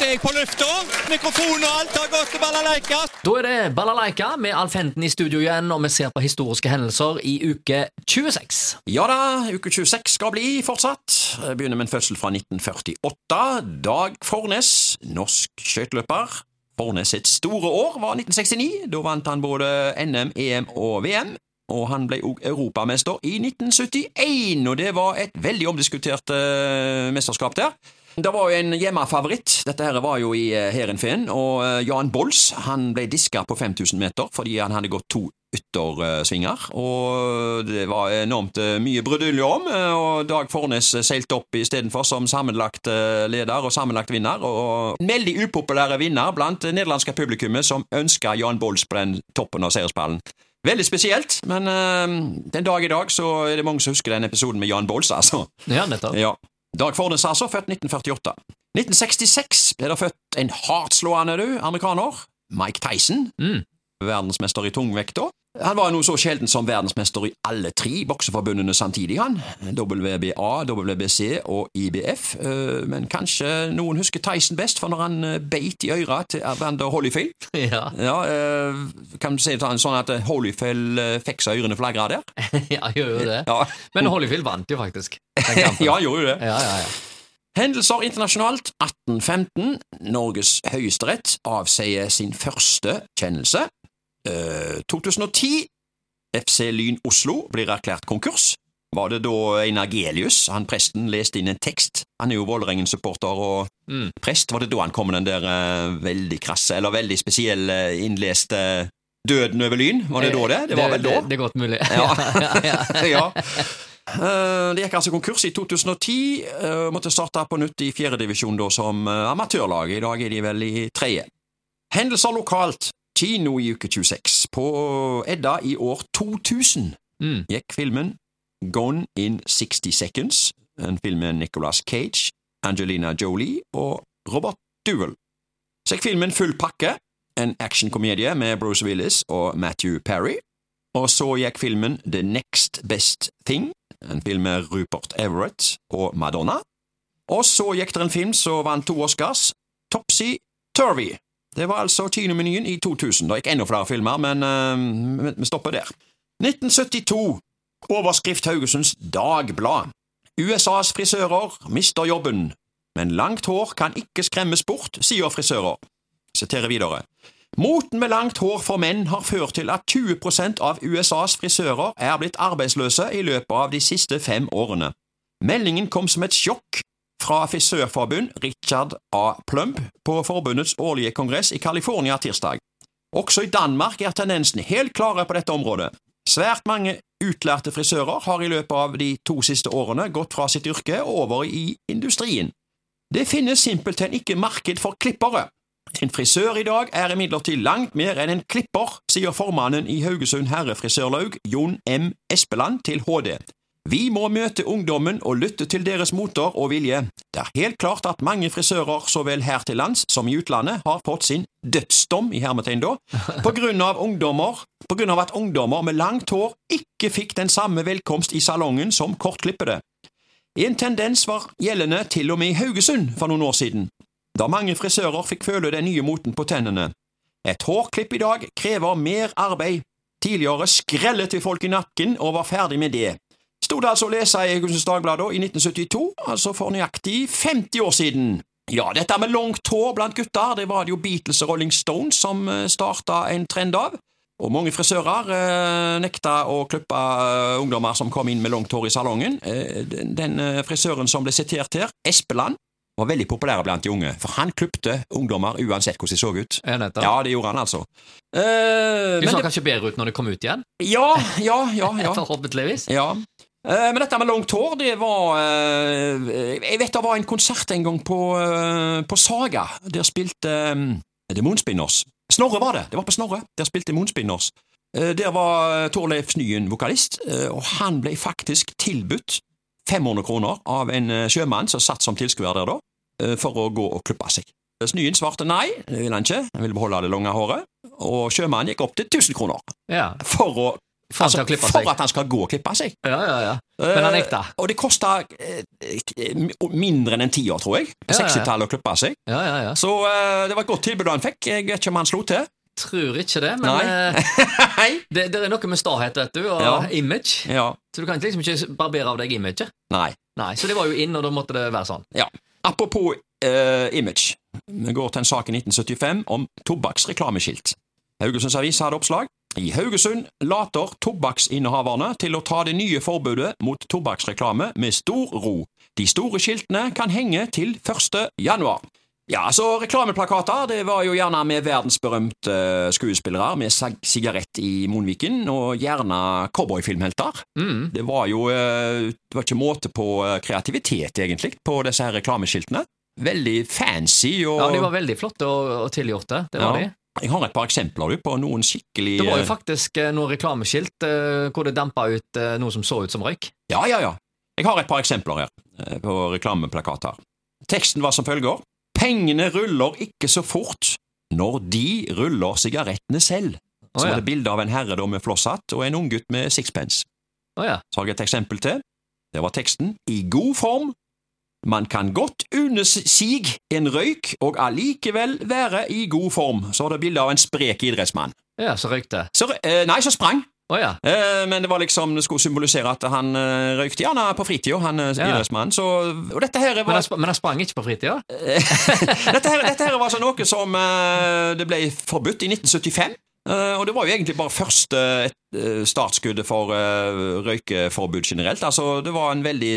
er jeg på lufta. Mikrofon og alt har gått til balalaika. Da er det Balalaika med Alf Henten i studio igjen, og vi ser på historiske hendelser i uke 26. Ja da, uke 26 skal bli fortsatt. Jeg Begynner med en fødsel fra 1948. Dag Fornes, norsk skøyteløper. Fornes sitt store år var 1969. Da vant han både NM, EM og VM. Og han ble òg europamester i 1971, og det var et veldig omdiskutert eh, mesterskap der. Det var jo en hjemmefavoritt. Dette her var jo i uh, Heerenveen, og eh, Jan Bolls han ble diska på 5000 meter fordi han hadde gått to yttersvinger, og det var enormt eh, mye brudulje om, eh, og Dag Fornes seilte opp istedenfor som sammenlagt eh, leder og sammenlagt vinner, og en veldig upopulære vinner blant det nederlandske publikummet som ønska Jan Bolls på den toppen av seierspallen. Veldig spesielt, men eh, den dag i dag så er det mange som husker den episoden med Jan Bolls, altså. Ja, nettopp. Ja. Dag Fornes, altså, født 1948. 1966 ble det født en hardtslående du, amerikaner, Mike Tyson. Mm. Verdensmester i tungvekt da. Han var noe så sjelden som verdensmester i alle tre bokseforbundene samtidig, han. WBA, WBC og IBF. Eh, Men kanskje noen husker Tyson best, for når han eh, beit i øra til Evander Holyfield Ja, Ja, eh, kan du si det sånn at Holyfield fikk så ørene flagra der? ja gjør jo det. Ja, Men Holyfield vant jo faktisk den kampen. ja gjorde jo det? ja, ja, ja. Hendelser internasjonalt 1815. Norges høyesterett avsier sin første kjennelse. Eh, 2010. FC Lyn Oslo blir erklært konkurs. Var det da Einar Gelius, han presten, leste inn en tekst? Han er jo Vålerengen-supporter og Mm. prest. Var det da han kom med den der eh, veldig krasse, eller veldig spesielle innleste Døden over Lyn? Var det da det? Det var vel da? Det, det er godt mulig. Ja. ja. Eh, Det gikk altså konkurs i 2010, Uh, måtte starte på nytt i fjerdedivisjon som uh, amatørlag. I dag er de vel i tredje. Hendelser lokalt. Kino i uke 26. På Edda i år 2000 Mm. gikk filmen Gone in 60 Seconds, en film med Nicolas Cage, Angelina Jolie og Robert Duel. Så gikk filmen Full pakke, en actionkomedie med Bruce Willis og Matthew Perry. Og så gikk filmen The Next Best Thing, en film med Rupert Everett og Madonna. Og så gikk det en film som vant to Oscars, Topsy Turvy. Det var altså kinomenyen i 2000. Det gikk enda flere filmer, men uh, vi stopper der. 1972. Overskrift Haugesunds Dagblad. USAs frisører mister jobben, men langt hår kan ikke skremmes bort, sier frisører. Siterer videre. Moten med langt hår for menn har ført til at 20% av USAs frisører er blitt arbeidsløse i løpet av de siste fem årene. Meldingen kom som et sjokk fra frisørforbund Richard A. Plump på forbundets årlige kongress i California tirsdag. Også i Danmark er tendensen helt klare på dette området. Svært mange utlærte frisører har i løpet av de to siste årene gått fra sitt yrke og over i industrien. Det finnes simpelthen ikke marked for klippere. En frisør i dag er imidlertid langt mer enn en klipper, sier formannen i Haugesund herrefrisørlaug, Jon M. Espeland, til HD. Vi må møte ungdommen og lytte til deres moter og vilje. Det er helt klart at mange frisører så vel her til lands som i utlandet har fått sin dødsdom, i hermetegn da, på grunn av ungdommer, på grunn av at ungdommer med langt hår ikke fikk den samme velkomst i salongen som kortklippede. En tendens var gjeldende til og med i Haugesund for noen år siden, da mange frisører fikk føle den nye moten på tennene. Et hårklipp i dag krever mer arbeid. Tidligere skrellet vi folk i nakken og var ferdig med det. Sto det altså å lese i Haugesunds Dagblad da, i 1972, altså for nøyaktig 50 år siden. Ja, dette med langt hår blant gutter, det var det jo Beatles og Rolling Stones som eh, starta en trend av. Og mange frisører eh, nekta å klippe eh, ungdommer som kom inn med langt hår i salongen. Eh, den den eh, frisøren som ble sitert her, Espeland, var veldig populær blant de unge, for han klipte ungdommer uansett hvordan de så ut. Ja. Ja, det gjorde han altså. Eh, De men så det, kanskje bedre ut når de kom ut igjen? ja, ja, ja, ja. Forhåpentligvis. ja. Eh, Men dette med langt hår, det var eh, Jeg vet det var en konsert en gang på, eh, på Saga. Der spilte The Moonspinners. Snorre var det. Det var på Snorre. Der spilte Moonspinners. Der var Torleif Snyen vokalist, og han ble faktisk tilbudt 500 kroner av en sjømann som satt som tilskuer der da, for å gå og klippe seg. Snyen svarte nei, det ville han ikke, han ville beholde det lange håret, og sjømannen gikk opp til 1000 kroner Ja. for å Få han til å klippe for at han skal gå og klippe seg. Ja, ja, ja. Men han nekta. Eh, Og det kosta eh, eh, mindre enn en tiår, tror jeg, på Ja, ja, ja. 60-tallet å klippe seg. Ja, ja, ja. Så eh, det var et godt tilbud han fikk. Jeg vet ikke om han slo til. Tror ikke det, men det, det er noe med stahet, vet du, og Ja. image. Ja. Så du kan liksom ikke barbere av deg imaget. Nei. Nei, Så det var jo inn, og da måtte det være sånn. Ja. Apropos eh, image. Vi går til en sak i 1975 om tobakksreklameskilt. Haugesunds Avis hadde oppslag. I Haugesund later tobakksinnehaverne til å ta det nye forbudet mot tobakksreklame med stor ro. De store skiltene kan henge til 1. januar. Ja, altså Reklameplakater det var jo gjerne med verdensberømte eh, skuespillere med sigarett i munnviken, og gjerne cowboyfilmhelter. Mm. Det var jo eh, det var ikke måte på eh, kreativitet, egentlig, på disse her reklameskiltene. Veldig fancy og Ja, De var veldig flotte og, og tilgjorte. Det var Ja. de. Jeg har et par eksempler du, på noen skikkelig Det var jo eh, faktisk eh, noen reklameskilt eh, hvor det dempa ut noe som så ut som røyk. Ja, ja, ja. Jeg har et par eksempler her på reklameplakater. Teksten var som følger. Pengene ruller ikke så fort når de ruller sigarettene selv. Så ja. var det bilde av en herre da med flosshatt og en unggutt med sixpence. Å ja. Så har jeg et eksempel til. Det var teksten I god form. Man kan godt unne sig en røyk og allikevel være i god form. Så var det bilde av en sprek idrettsmann. ja, så røykte. Så, eh, nei, så sprang. Oh, ja. Eh, men det var liksom, det skulle symbolisere at han eh, røykte gjerne på fritida, han eh, Ja. idrettsmannen. Så, og dette her Men han, sp men han sprang ikke på fritida? dette, her, dette her var så noe som eh, det ble forbudt i 1975. Uh, og det var jo egentlig bare første eh, startskuddet for uh, røykeforbud generelt. Altså, Det var en veldig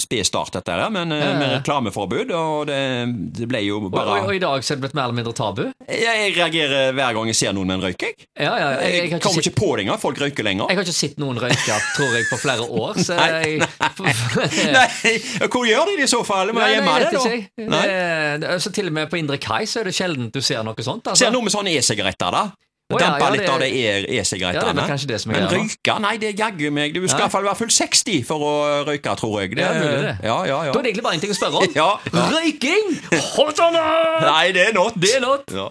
sped start, dette her, men eh, Ja, ja, med reklameforbud. Og det, det ble jo bare og, og i dag så er det blitt mer eller mindre tabu? jeg, jeg reagerer hver gang jeg ser noen med en røyk. Jeg, Ja, ja, jeg, jeg, jeg ikke kommer ikke på det engang. Folk røyker lenger. Jeg har ikke sett noen røyke, tror jeg, på flere år. Så Nei. jeg, Nei, hvor gjør de det i så fall? Må jeg gjemme det, da? ikke. Nei. Det, så til og med på Indre Kai så er det sjelden du ser noe sånt. Altså. Ser noe med sånne e-sigaretter, da. Å, ja, ja, litt av det e- Ja, det e-sigarettene. det Men røyke? Nei, det er jaggu meg. Du skal iallfall være full 60 for å røyke, tror jeg. Ja, mulig det. Ja, ja, ja. Da er det egentlig bare en ting å spørre om. Røyking! Hold sånn! Nei, det er not. Det er not. Ja.